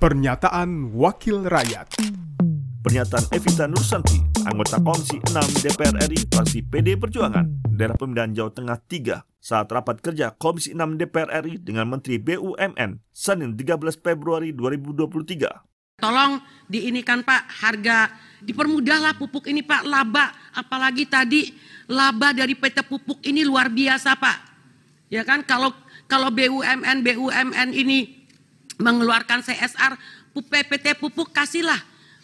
Pernyataan Wakil Rakyat Pernyataan Evita Nursanti, anggota Komisi 6 DPR RI fraksi PD Perjuangan, daerah pemilihan Jawa Tengah 3, saat rapat kerja Komisi 6 DPR RI dengan Menteri BUMN, Senin 13 Februari 2023. Tolong diinikan Pak harga dipermudahlah pupuk ini Pak laba apalagi tadi laba dari PT Pupuk ini luar biasa Pak. Ya kan kalau kalau BUMN BUMN ini mengeluarkan CSR PT Pupuk kasihlah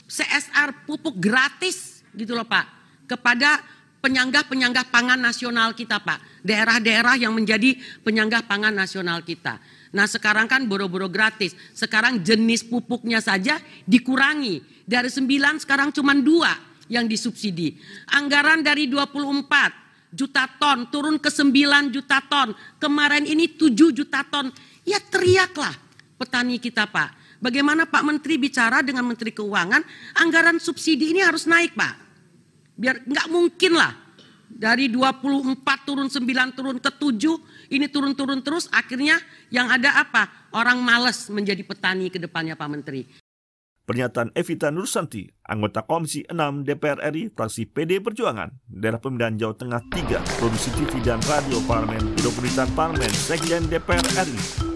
CSR pupuk gratis gitu loh Pak kepada penyanggah-penyanggah pangan nasional kita Pak. Daerah-daerah yang menjadi penyanggah pangan nasional kita. Nah sekarang kan boro-boro gratis. Sekarang jenis pupuknya saja dikurangi. Dari 9 sekarang cuma dua yang disubsidi. Anggaran dari 24 juta ton turun ke 9 juta ton. Kemarin ini 7 juta ton. Ya teriaklah petani kita Pak. Bagaimana Pak Menteri bicara dengan Menteri Keuangan, anggaran subsidi ini harus naik Pak. Biar nggak mungkin lah dari 24 turun 9 turun ke 7 ini turun-turun terus akhirnya yang ada apa? Orang males menjadi petani ke depannya Pak Menteri. Pernyataan Evita Nursanti, anggota Komisi 6 DPR RI fraksi PD Perjuangan, daerah pemilihan Jawa Tengah 3, produksi TV dan radio parlemen, Pemerintahan Parlemen, Sekjen DPR RI.